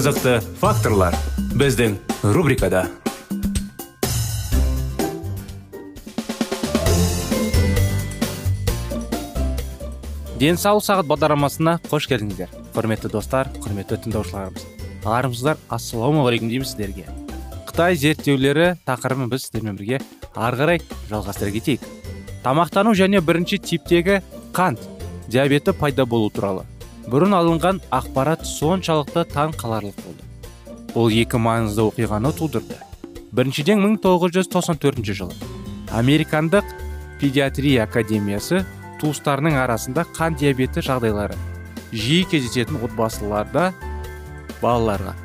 Қызықты факторлар біздің рубрикада. Денсаулық сағат бағдарламасына қош келдіңіздер. Құрметті достар құрметті тыңдаушыларымыз. Армысыздар ассалаумағалейкум дейміз сіздерге. Қытай зерттеулері тақырыбын біз сіздермен бірге ары қарай жалғастыра кетейік. Тамақтану және бірінші типтегі қант диабеті пайда болу туралы. Бұрын алынған ақпарат соншалықты таң қаларлық болды. Бұл екі маңызды оқиғаны тудырды. Біріншіден 1994 жылы американдық педиатрия академиясы туыстарының арасында қан диабеті жағдайлары жиі кездесетін отбасыларда балаларға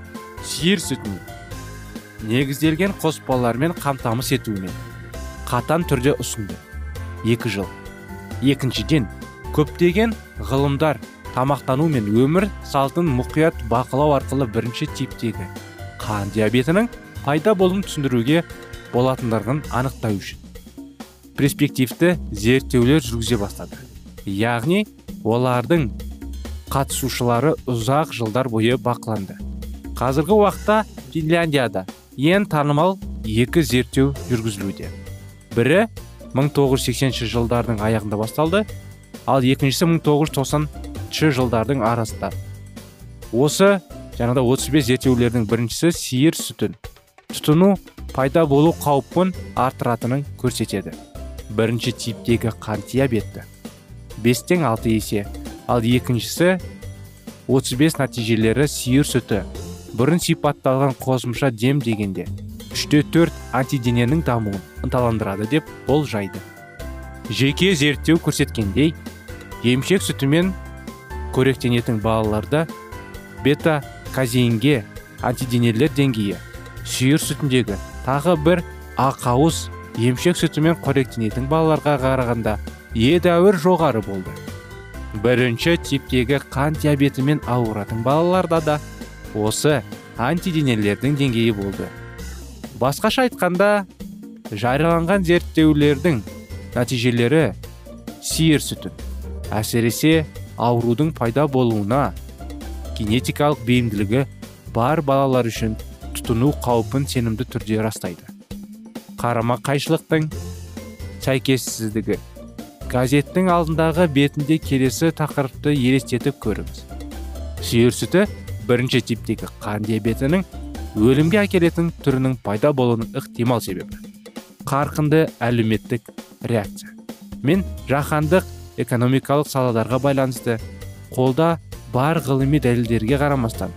сиыр сүтіне негізделген қоспалармен қамтамасыз етуіне қатаң түрде ұсынды. Екі жыл. Екіншіден көптеген ғылымдар тамақтану мен өмір салтын мұқият бақылау арқылы бірінші типтегі қан диабетінің пайда болуын түсіндіруге болатындығын анықтау үшін перспективті зерттеулер жүргізе бастады. Яғни олардың қатысушылары ұзақ жылдар бойы бақыланды. Қазіргі уақытта финляндияда ең танымал екі зерттеу жүргізілуде. Бірі 1980 жылдардың аяғында басталды ал екіншісі 1990 жылдардың арасында. Осы жаңағыда 35 зерттеулердің біріншісі сиыр сүтін. Тұтыну пайда болу қаупін арттыратынын көрсетеді. Бірінші типтегі қант диабеті. Бестен алты есе. Ал екіншісі 35 нәтижелері сиыр сүті. Бұрын сипатталған қосымша дем дегенде үште төрт антидененің дамуын ынталандырады деп болжайды. Жеке зерттеу көрсеткендей емшек сүтімен қоректенетін балаларда бета казеинге антиденелер деңгейі сүйір сүтіндегі тағы бір ақауыз емшек сүтімен қоректенетін балаларға қарағанда едәуір жоғары болды. Бірінші типтегі қан диабетімен ауыратын балаларда да осы антиденелердің деңгейі болды. Басқаша айтқанда жарияланған зерттеулердің нәтижелері сиыр сүтін әсіресе аурудың пайда болуына генетикалық бейімділігі бар балалар үшін тұтыну қаупін сенімді түрде растайды. Қарама қайшылықтың сәйкессіздігі. Газеттің алдындағы бетінде келесі тақырыпты елестетіп көріңіз. Сүйір сүті бірінші типтегі қан диабетінің өлімге әкелетін түрінің пайда болуының ықтимал себебі. Қарқынды әлеуметтік реакция. Мен жаһандық экономикалық саладарға байланысты қолда бар ғылыми дәлелдерге қарамастан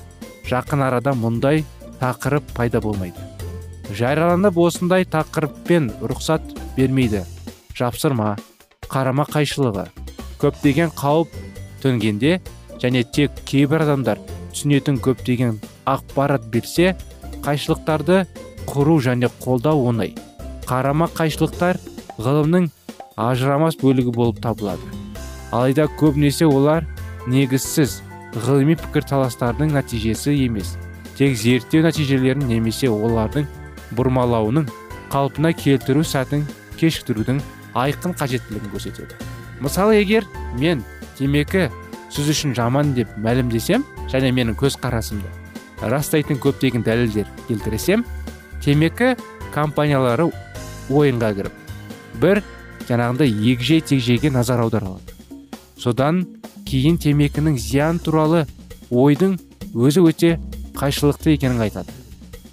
жақын арада мұндай тақырып пайда болмайды. Жарияланып осындай тақырыппен рұқсат бермейді. Жапсырма қарама қайшылығы көптеген қауіп төнгенде және тек кейбір адамдар түсінетін көптеген ақпарат берсе қайшылықтарды құру және қолдау оңай. Қарама қайшылықтар ғылымның ажырамас бөлігі болып табылады. Алайда көбінесе олар негізсіз ғылыми пікірталастардың нәтижесі емес тек зерттеу нәтижелерін немесе олардың бұрмалауының қалпына келтіру сәтін кешіктірудің айқын қажеттілігін көрсетеді. Мысалы егер мен темекі сіз үшін жаман деп мәлімдесем және менің көзқарасымды растайтын көптеген дәлелдер келтірсем темекі компаниялары ойынға кіріп бір жаңағындай егжей тегжейге назар аудара алады содан кейін темекінің зиян туралы ойдың өзі өте қайшылықты екенін айтады.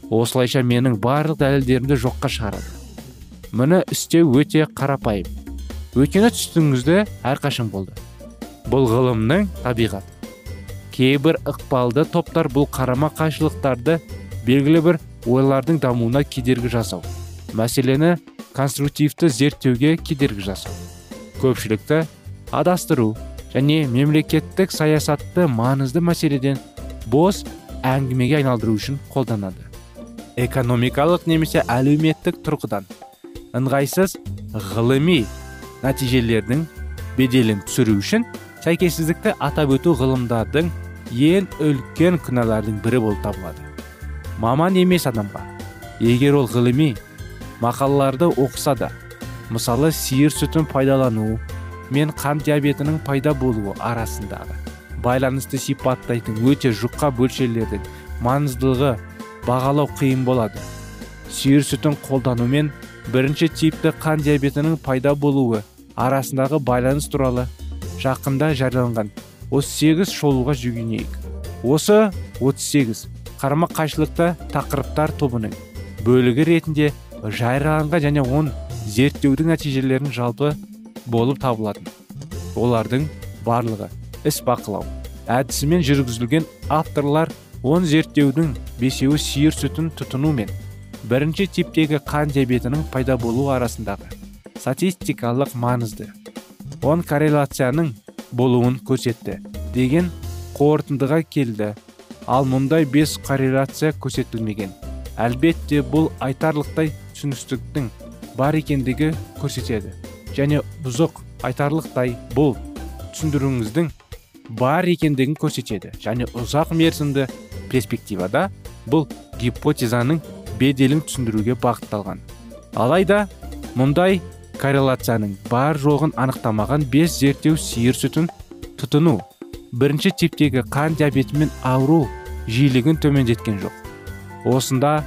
Осылайша менің барлық дәлелдерімді жоққа шығарады. Мұны істеу өте қарапайым. Өйткені түсінігіңізде әрқашан болды. Бұл ғылымның табиғаты. Кейбір ықпалды топтар бұл қарама қайшылықтарды белгілі бір ойлардың дамуына кедергі жасау. Мәселені конструктивті зерттеуге кедергі жасау көпшілікті адастыру және мемлекеттік саясатты маңызды мәселеден бос әңгімеге айналдыру үшін қолданады. Экономикалық немесе әлеуметтік тұрғыдан ыңғайсыз ғылыми нәтижелердің беделін түсіру үшін сәйкессіздікті атап өту ғылымдардың ең үлкен күнәлардың бірі болып табылады. Маман емес адамға егер ол ғылыми мақалаларды оқыса да мысалы сиыр сүтін пайдалану мен қан диабетінің пайда болуы арасындағы байланысты сипаттайтын өте жұқа бөлшелердің маңыздылығы бағалау қиын болады. Сиыр сүтін қолдану мен бірінші типті қан диабетінің пайда болуы арасындағы байланыс туралы жақында жарияланған. 38 шолуға жүгінейік. Осы 38 қарама қайшылықты тақырыптар тобының бөлігі ретінде жарияланған және он зерттеудің нәтижелерін жалпы болып табылатын. Олардың барлығы іс бақылау әдісімен жүргізілген авторлар он зерттеудің бесеуі сиыр сүтін тұтыну мен бірінші типтегі қан диабетінің пайда болуы арасындағы статистикалық маңызды он корреляцияның болуын көрсетті деген қорытындыға келді. Ал мұндай бес корреляция көрсетілмеген. Әлбетте бұл айтарлықтай түсіністіктің бар екендігі көрсетеді. Және бұзық айтарлықтай бұл түсіндіруіңіздің бар екендігін көрсетеді. Және ұзақ мерзімді перспективада бұл гипотезаның беделін түсіндіруге бағытталған. Алайда мұндай корреляцияның бар жоғын анықтамаған бес зерттеу сиыр сүтін тұтыну бірінші типтегі қан диабетімен ауру жиілігін төмендеткен жоқ. Осында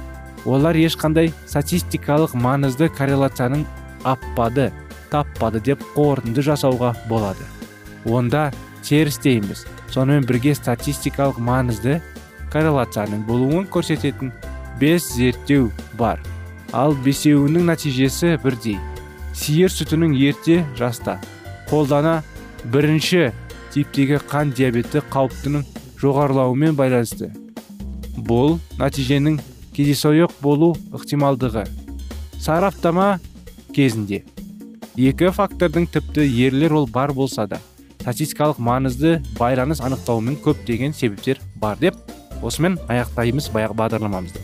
олар ешқандай статистикалық маңызды корреляцияның аппады таппады деп қорытынды жасауға болады. Онда терісте емес сонымен бірге статистикалық маңызды корреляцияның болуын көрсететін бес зерттеу бар. Ал бесеуінің нәтижесі бірдей. Сиыр сүтінің ерте жаста. Қолдана бірінші типтегі қан диабеті қауіптінің жоғарылауымен байланысты. Бұл нәтиженің кездейсоқ болу ықтималдығы. Сараптама кезінде екі фактордың тіпті ерлер ол бар болса да статистикалық маңызды байланыс анықтауымен көптеген себептер бар деп осымен аяқтаймыз баяғы бағдарламамызды.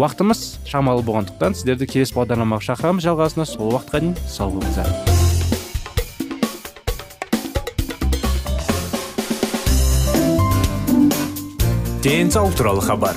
Уақытымыз шамалы болғандықтан сіздерді келесі бағдарламаға шақырамыз. Жалғасына сол уақытқа дейін сау болыңыздар. Денсаулық туралы хабар.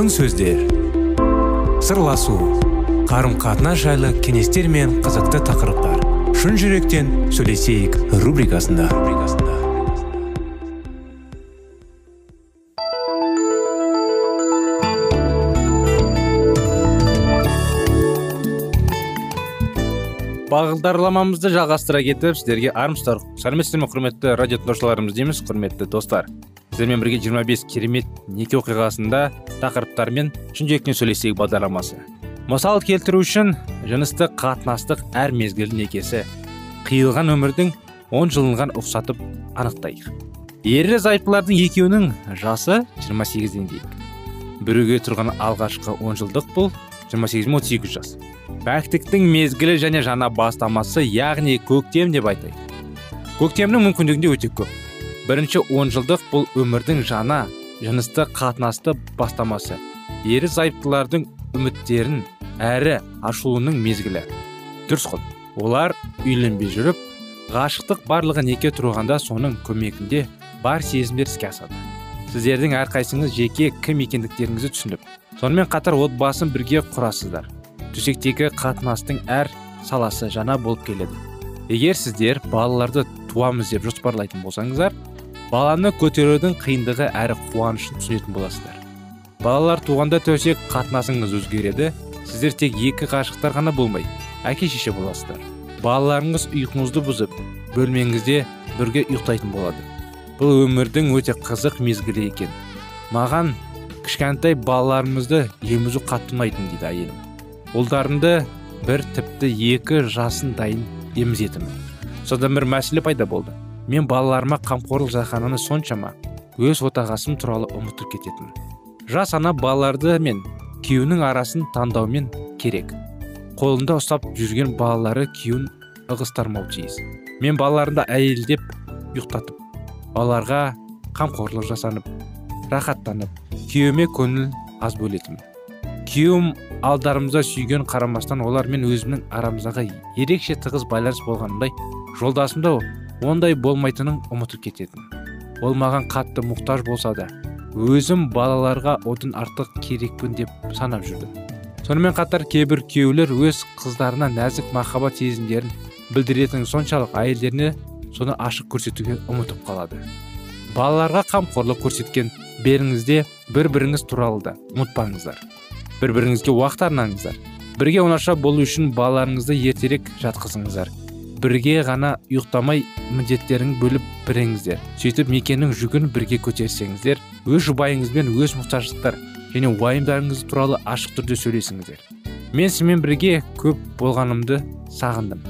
Алтын сөздер. Сырласу қарым қатынас жайлы кеңестер мен қызықты тақырыптар. Шын жүректен сөйлесейік рубрикасында. Бағдарламамызды жалғастыра кетіп сіздерге армысыздар. Сәлеметсіздер ме құрметті радио тыңдаушыларымыз дейміз құрметті достар. Сіздермен бірге 25 керемет неке оқиғасында тақырыптармен шын жүректен сөйлесейік бағдарламасы. Мысал келтіру үшін жыныстық қатынастық әр мезгіл некесі қиылған өмірдің он жылынған ұқсатып анықтайық. Ерлі зайыптылардың екеуінің жасы 28-ден дейік біреуге тұрған алғашқы он жылдық бұл 28-38 жас. Пәктіктің мезгілі және жаңа бастамасы яғни көктем деп айтайық. Көктемнің мүмкіндігінде өте көп. Бірінші онжылдық бұл өмірдің жаңа жынысты қатынасты бастамасы. Ері зайыптылардың үміттерін әрі ашуының мезгілі. Дұрыс қой. Олар үйленбей жүріп ғашықтық барлығы неке тұрғанда соның көмегінде бар сезімдер іске асады. Сіздердің әрқайсыңыз жеке кім екендіктеріңізді түсініп сонымен қатар отбасын бірге құрасыздар. Төсектегі қатынастың әр саласы жаңа болып келеді. Егер сіздер балаларды туамыз деп жоспарлайтын болсаңыздар баланы көтерудің қиындығы әрі қуанышын түсінетін боласыздар. Балалар туғанда төсек қатынасыңыз өзгереді сіздер тек екі ғашықтар ғана болмай әке шеше боласыздар. Балаларыңыз ұйқыңызды бұзып бөлмеңізде бірге ұйықтайтын болады. Бұл өмірдің өте қызық мезгілі екен. Маған кішкентай балаларымызды емізу қатты ұнайтын дейді әйелім ұлдарымды бір тіпті екі жасын дайын емізетінмін. Содан бір мәселе пайда болды. Мен балаларыма қамқорлық жасағанымды соншама өз отағасым туралы ұмытып кететінмін жас ана балаларды мен күйеуінің арасын таңдаумен керек. Қолында ұстап жүрген балалары күйеуін ығыстырмау тиіс. Мен балаларымды әйелдеп ұйықтатып балаларға қамқорлық жасанып рахаттанып күйеуіме көңіл аз бөлетінмін. Күйеуім алдарымызда сүйген қарамастан олармен өзімнің арамыздағы ерекше тығыз байланыс болғанындай жолдасымда ондай болмайтынын ұмытып кететін. Ол маған қатты мұқтаж болса да өзім балаларға одан артық керекпін деп санап жүрдім сонымен қатар кейбір күйеулер өз қыздарына нәзік махаббат сезімдерін білдіретін соншалық әйелдеріне соны ашық көрсетуге ұмытып қалады. Балаларға қамқорлық көрсеткен беріңізде бір біріңіз туралы да ұмытпаңыздар. Бір біріңізге уақыт арнаңыздар. Бірге оңаша болу үшін балаларыңызды ертерек жатқызыңыздар. Бірге ғана ұйықтамай міндеттерін бөліп біріңіздер сөйтіп мекеннің жүгін бірге көтерсеңіздер өз жұбайыңызбен өз мұқтаждықтар және уайымдарыңыз туралы ашық түрде сөйлесіңіздер. Мен сізбен бірге көп болғанымды сағындым.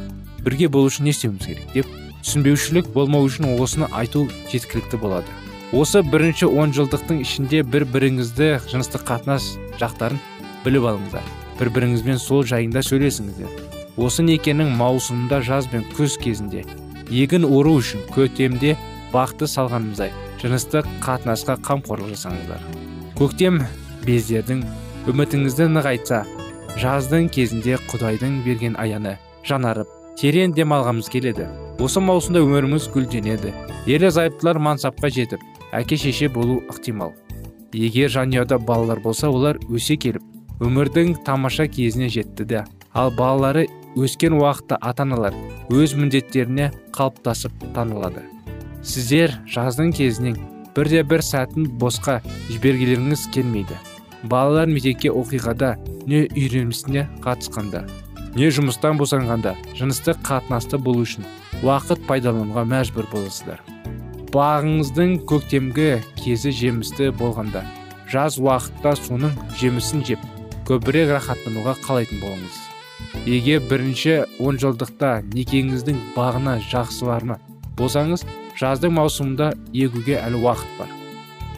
Бірге болу үшін не істеуіміз керек деп түсінбеушілік болмау үшін осыны айту жеткілікті болады. Осы бірінші он жылдықтың ішінде бір біріңізді жыныстық қатынас жақтарын біліп алыңыздар. Бір біріңізбен сол жайында сөйлесіңіздер. Осы некенің маусымында жаз бен күз кезінде егін ору үшін көктемде бақты салғанымыздай жыныстық қатынасқа қамқорлық жасаңыздар. Көктем бездердің үмітіңізді нығайтса жаздың кезінде құдайдың берген аяны жанарып терең дем алғымыз келеді. Осы маусымда өміріміз гүлденеді. Ерлі зайыптылар мансапқа жетіп әке шеше болу ықтимал. Егер жанұяда балалар болса олар өсе келіп өмірдің тамаша кезіне жетті де ал балалары өскен уақытта ата аналар өз міндеттеріне қалыптасып танылады. Сіздер жаздың кезінен бірде бір сәтін босқа жібергілеріңіз келмейді. Балалар мектепке оқиғада не үйренісіне қатысқанда не жұмыстан босанғанда жыныстық қатынасты болу үшін уақыт пайдалануға мәжбүр боласыздар. Бағыңыздың көктемгі кезі жемісті болғанда жаз уақытта соның жемісін жеп көбірек рахаттануға қалайтын болыңыз. Егер бірінші жылдықта некеңіздің бағына жақсыларына болсаңыз жаздың маусымында егуге әлі уақыт бар.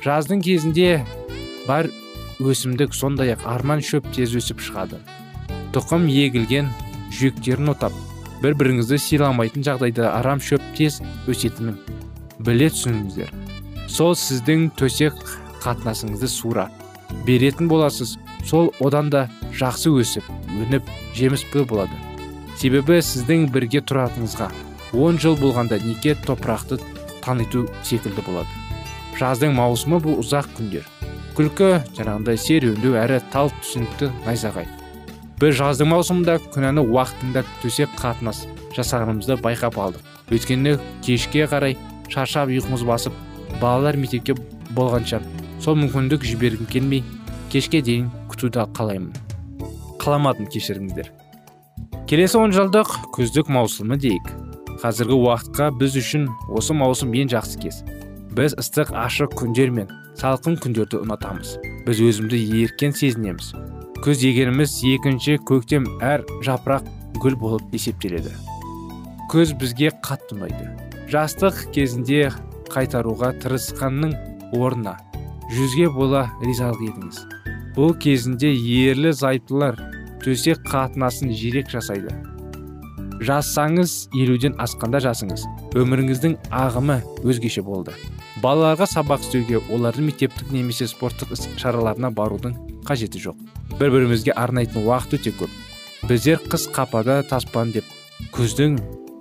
Жаздың кезінде бар өсімдік сондай ақ арман шөп тез өсіп шығады. Тұқым егілген жүйектерін отап бір біріңізді сыйламайтын жағдайда арам шөп тез өсетінін біле түсіңіздер. Сол сіздің төсек қатынасыңызды сура беретін боласыз. Сол одан да жақсы өсіп өніп жеміспі болады. Себебі сіздің бірге тұратыныңызға он жыл болғанда неке топырақты таныту секілді болады. Жаздың маусымы бұл ұзақ күндер. Күлкі жаңағындай серуендеу әрі тал түсінікті найзағай. Біз жаздың маусымында күнәні уақытында төсек қатынас жасағанымызды байқап алдық. Өйткені кешке қарай шаршап ұйқымыз басып балалар мектепке болғанша сол мүмкіндік жібергім келмей кешке дейін күтуді қалаймын. Қаламадым кешіріңіздер. Келесі он жылдық күздік маусымы дейік. Қазіргі уақытқа біз үшін осы маусым ең жақсы кез. Біз ыстық ашық күндер мен салқын күндерді ұнатамыз. Біз өзімді еркен сезінеміз. Күз дегеніміз екінші көктем әр жапырақ гүл болып есептеледі. Күз бізге қатты ұнайды. Жастық кезінде қайтаруға тырысқанның орнына жүзге бола ризалық етіңіз бұл кезінде ерлі зайыптылар төсек қатынасын жирек жасайды. Жазсаңыз елуден асқанда жасыңыз өміріңіздің ағымы өзгеше болды. Балаларға сабақ істеуге олардың мектептік немесе спорттық іс шараларына барудың қажеті жоқ. Бір бірімізге арнайтын уақыт өте көп. Біздер қыс қапада таспан деп күздің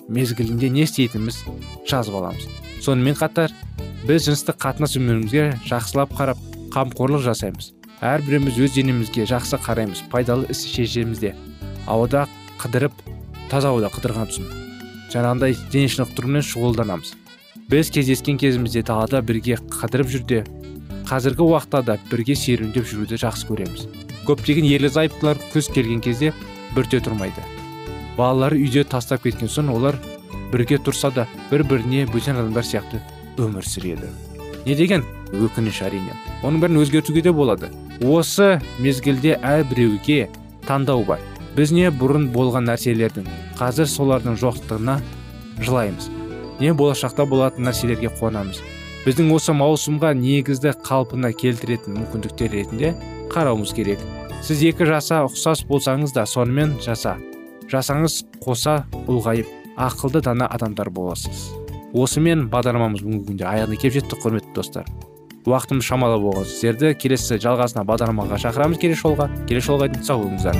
мезгілінде не істейтініміз жазып аламыз. Сонымен қатар біз жыныстық қатынас өмірімізге жақсылап қарап қамқорлық жасаймыз. Әрбіріміз өз денемізге жақсы қараймыз пайдалы іс шешеміз де ауада қыдырып таза ауада қыдырған соң жаңағындай дене шынықтырумен шұғылданамыз. Біз кездескен кезімізде далада бірге қыдырып жүрде қазіргі уақытта да бірге серуендеп жүруді жақсы көреміз. Көптеген ерлі зайыптылар күз келген кезде бірте тұрмайды. Балалары үйде тастап кеткен соң олар бірге тұрса да бір біріне бөтен адамдар сияқты өмір сүреді. Не деген өкініш әрине. Оның бәрін өзгертуге де болады. Осы мезгілде әрбіреуге таңдау бар. Біз не бұрын болған нәрселердің қазір солардың жоқтығына жылаймыз. Не болашақта болатын нәрселерге қуанамыз. Біздің осы маусымға негізді қалпына келтіретін мүмкіндіктер ретінде қарауымыз керек. Сіз екі жаса ұқсас болсаңыз да сонымен жаса. Жасаңыз қоса ұлғайып ақылды дана адамдар боласыз. Осымен бағдарламамыз бүгінгі күнде аяғына келіп жетті құрметті достар. Уақытымыз шамалы болған сіздерді келесі жалғасына бағдарламаға шақырамыз. Келесі жолға келесі жолға дейін сау болыңыздар.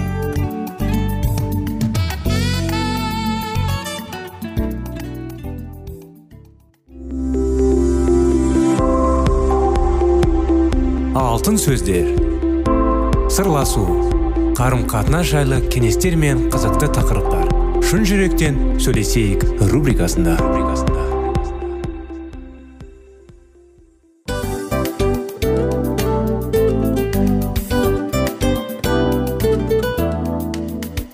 Алтын сөздер. Сырласу. Қарым қатынас жайлы кеңестер мен қызықты тақырыптар. Шын жүректен сөйлесейік рубрикасында.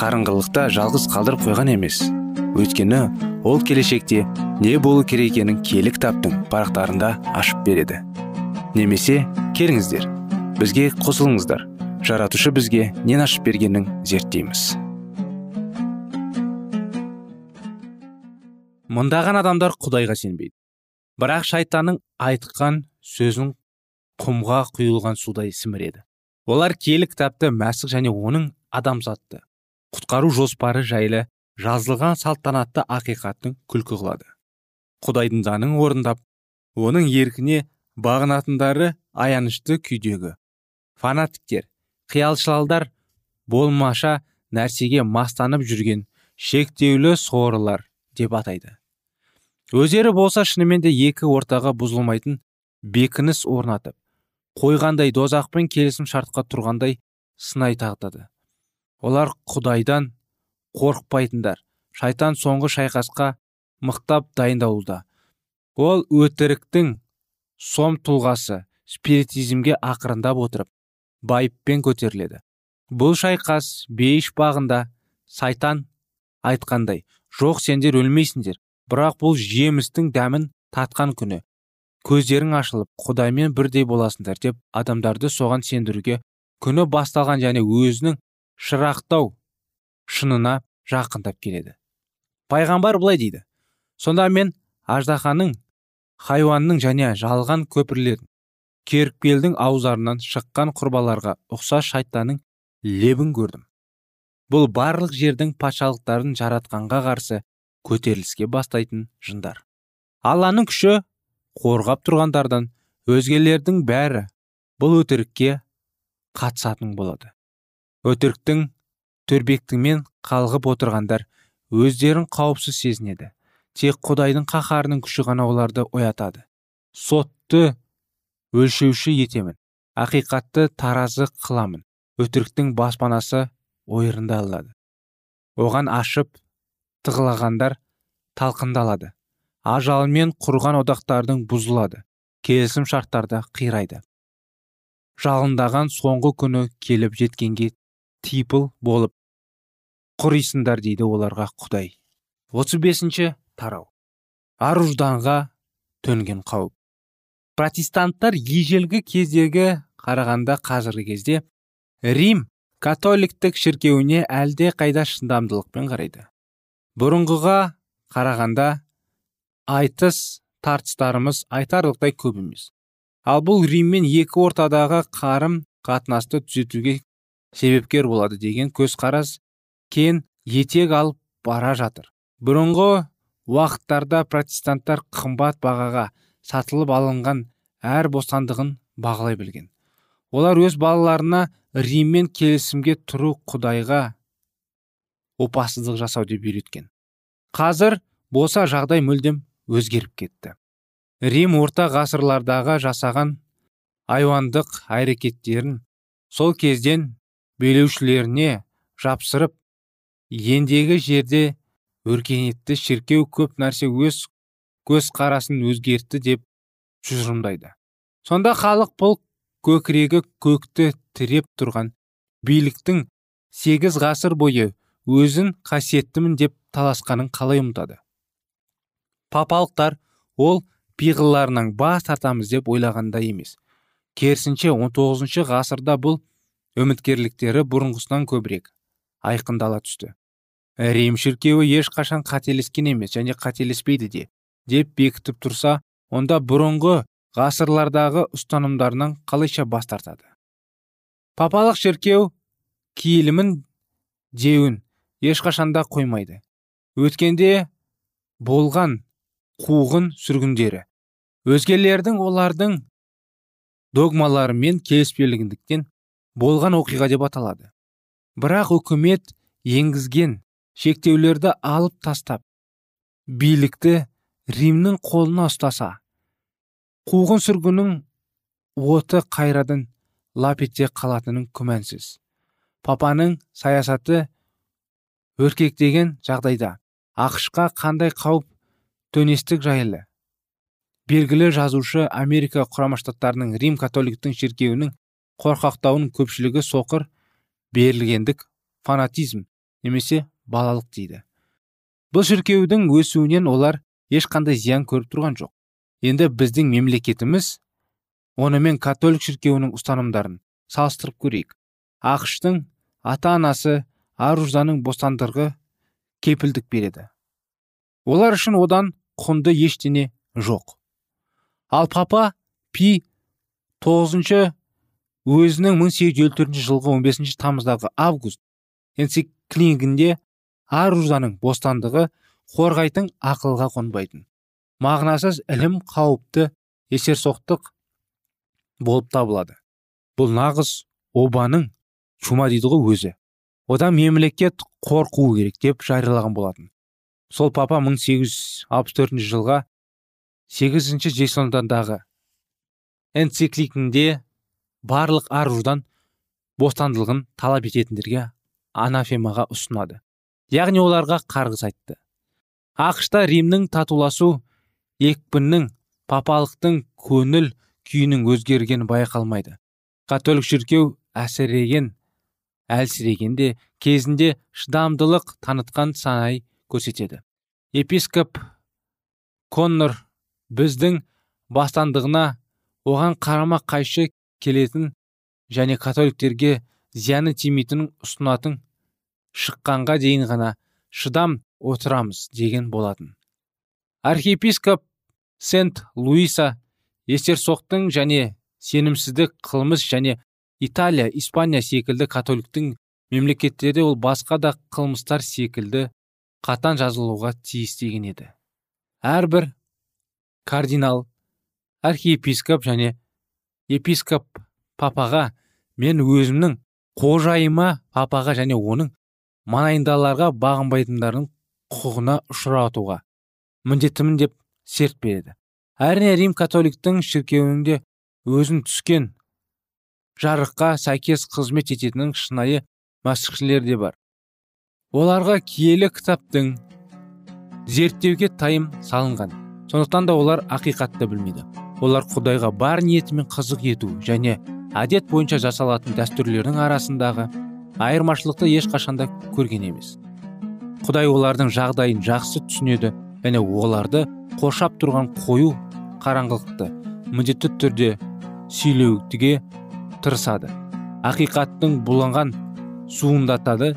қарыңғылықта жалғыз қалдырып қойған емес. Өйткені ол келешекте не болу керек екенін кітаптың парақтарында ашып береді. Немесе келіңіздер бізге қосылыңыздар. Жаратушы бізге нен ашып бергенін зерттейміз. Мыңдаған адамдар құдайға сенбейді. Бірақ шайтанның айтқан сөзін құмға құйылған судай сіміреді. Олар киелі кітапты мәсіх және оның адамзатты. Құтқару жоспары жайлы жазылған салтанатты ақиқаттың күлкі қылады. Құдайдың заңын орындап оның еркіне бағынатындары аянышты күйдегі. Фанатиктер қиялшылдар болмаша нәрсеге мастанып жүрген шектеулі соғырлар деп атайды. Өздері болса шынымен де екі ортаға бұзылмайтын бекініс орнатып қойғандай дозақпен келісім шартқа тұрғандай сынай тағдады олар құдайдан қорықпайтындар. Шайтан соңғы шайқасқа мықтап дайындалуда. Ол өтіріктің сом тұлғасы спиритизмге ақырындап отырып байыппен көтеріледі. Бұл шайқас бейіш бағында сайтан айтқандай жоқ сендер өлмейсіңдер бірақ бұл жемістің дәмін татқан күні. Көздерің ашылып құдаймен бірдей боласыңдар деп адамдарды соған сендіруге күні басталған және өзінің шырақтау шынына жақындап келеді. Пайғамбар былай дейді. Сонда мен аждаханың хайуанның және жалған көпірлердің керікпелдің аузарынан шыққан құрбаларға ұқсас шайтанның лебін көрдім. Бұл барлық жердің патшалықтарын жаратқанға қарсы көтеріліске бастайтын жындар. Алланың күші қорғап тұрғандардан өзгелердің бәрі бұл өтірікке қатысатын болады. Өтіріктің төрбектімен қалғып отырғандар өздерін қауіпсіз сезінеді. Тек құдайдың қаһарының күші ғана оларды оятады. Сотты өлшеуші етемін ақиқатты таразы қыламын. Өтіріктің баспанасы ойырындалады оған ашып тығылағандар талқындалады. Ажалмен құрған одақтардың бұзылады. Келісім шарттарда қирайды. Жалындаған соңғы күні келіп жеткенге типыл болып құрисыңдар дейді оларға құдай. 35 бесінші тарау. Ар ұжданға төнген қауіп. Протестанттар ежелгі кездегі қарағанда қазіргі кезде рим католиктік шіркеуіне әлде қайда шындамдылықпен қарайды. Бұрынғыға қарағанда айтыс тартыстарымыз айтарлықтай көп емес. Ал бұл риммен екі ортадағы қарым қатынасты түзетуге себепкер болады деген көзқарас кен етек алып бара жатыр. Бұрынғы уақыттарда протестанттар қымбат бағаға сатылып алынған әр бостандығын бағалай білген. Олар өз балаларына риммен келісімге тұру құдайға опасыздық жасау деп үйреткен. Қазір болса жағдай мүлдем өзгеріп кетті. Рим орта ғасырлардағы жасаған айуандық әрекеттерін сол кезден билеушілеріне жапсырып ендегі жерде өркениетті шіркеу көп нәрсе өз көз қарасын өзгертті деп тұжырымдайды. Сонда халық бұл көкірегі көкті тіреп тұрған биліктің сегіз ғасыр бойы өзін қасиеттімін деп таласқанын қалай ұмытады? Папалықтар ол пиғыларынан бас тартамыз деп ойлағанда емес. Керісінше 19 ғасырда бұл үміткерліктері бұрынғысынан көбірек. Айқындала түсті. Рим шіркеуі ешқашан қателескен емес және қателеспейді де деп бекітіп тұрса онда бұрынғы ғасырлардағы ұстанымдарынан қалайша бас тартады? Папалық шіркеу киілімін деуін ешқашанда қоймайды. Өткенде болған қуғын сүргіндері. Өзгелердің олардың догмаларымен келіспегендіктен болған оқиға деп аталады. Бірақ үкімет енгізген шектеулерді алып тастап билікті римнің қолына ұстаса қуғын сүргіннің оты қайрадан лап ете қалатынын күмәнсіз. Папаның саясаты өркектеген жағдайда ақшқа қандай қауіп төнестік жайлы. Белгілі жазушы америка құрама штаттарының рим католиктің шіркеуінің қорқақтауының көпшілігі соқыр берілгендік фанатизм немесе балалық дейді. Бұл шіркеудің өсуінен олар ешқандай зиян көріп тұрған жоқ. Енді біздің мемлекетіміз онымен католик шіркеуінің ұстанымдарын салыстырып көрейік. Ақштың ата анасы ар бостандығы кепілдік береді. Олар үшін одан құнды ештеңе жоқ. Ал папа пи тоғызыншы өзінің 1854 жылғы 15 тамыздағы август энциклигінде ар бостандығы қорғайтын ақылға қонбайтын. Мағынасыз ілім қауіпті есерсоқтық болып табылады. Бұл нағыз обаның чума дейді ғой өзі. Одан мемлекет қорқуы керек деп жариялаған болатын. Сол папа 1864 жылға 8-ші жексондандағы энцикликінде барлық аруждан бостандылығын талап ететіндерге анафемаға ұсынады. Яғни оларға қарғыс айтты. Ақшта римнің татуласу екпіннің папалықтың көңіл күйінің өзгергені байқалмайды. Католик шіркеу әсіреген әлсірегенде кезінде шыдамдылық танытқан санай көрсетеді. Епископ коннор біздің бастандығына оған қарама қайшы келетін және католиктерге зияны тимейтінін ұсынатын шыққанға дейін ғана шыдам отырамыз деген болатын. Архиепископ сент луиса естерсоқтың және сенімсіздік қылмыс және италия испания секілді католиктің мемлекеттерде ол басқа да қылмыстар секілді қатан жазылуға тиіс деген еді. Әрбір кардинал архиепископ және епископ папаға мен өзімнің қожайыма папаға және оның манайындаларға бағынбайтындардың құқығына ұшыратуға міндеттімін деп серт береді. Әрине рим католиктің шіркеуінде өзін түскен жарыққа сәйкес қызмет ететінің шынайы мәсіхшілер де бар. Оларға киелі кітаптың зерттеуге тайым салынған. Сондықтан да олар ақиқатты білмейді. Олар құдайға бар ниетімен қызық ету және әдет бойынша жасалатын дәстүрлердің арасындағы айырмашылықты ешқашанда көрген емес. Құдай олардың жағдайын жақсы түсінеді және оларды қоршап тұрған қою қараңғылықты міндетті түрде сүйреуге тырысады. Ақиқаттың буланған суындатады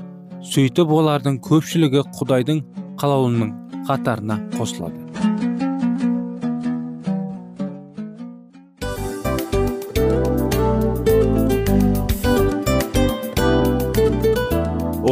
сөйтіп олардың көпшілігі құдайдың қалауының қатарына қосылады.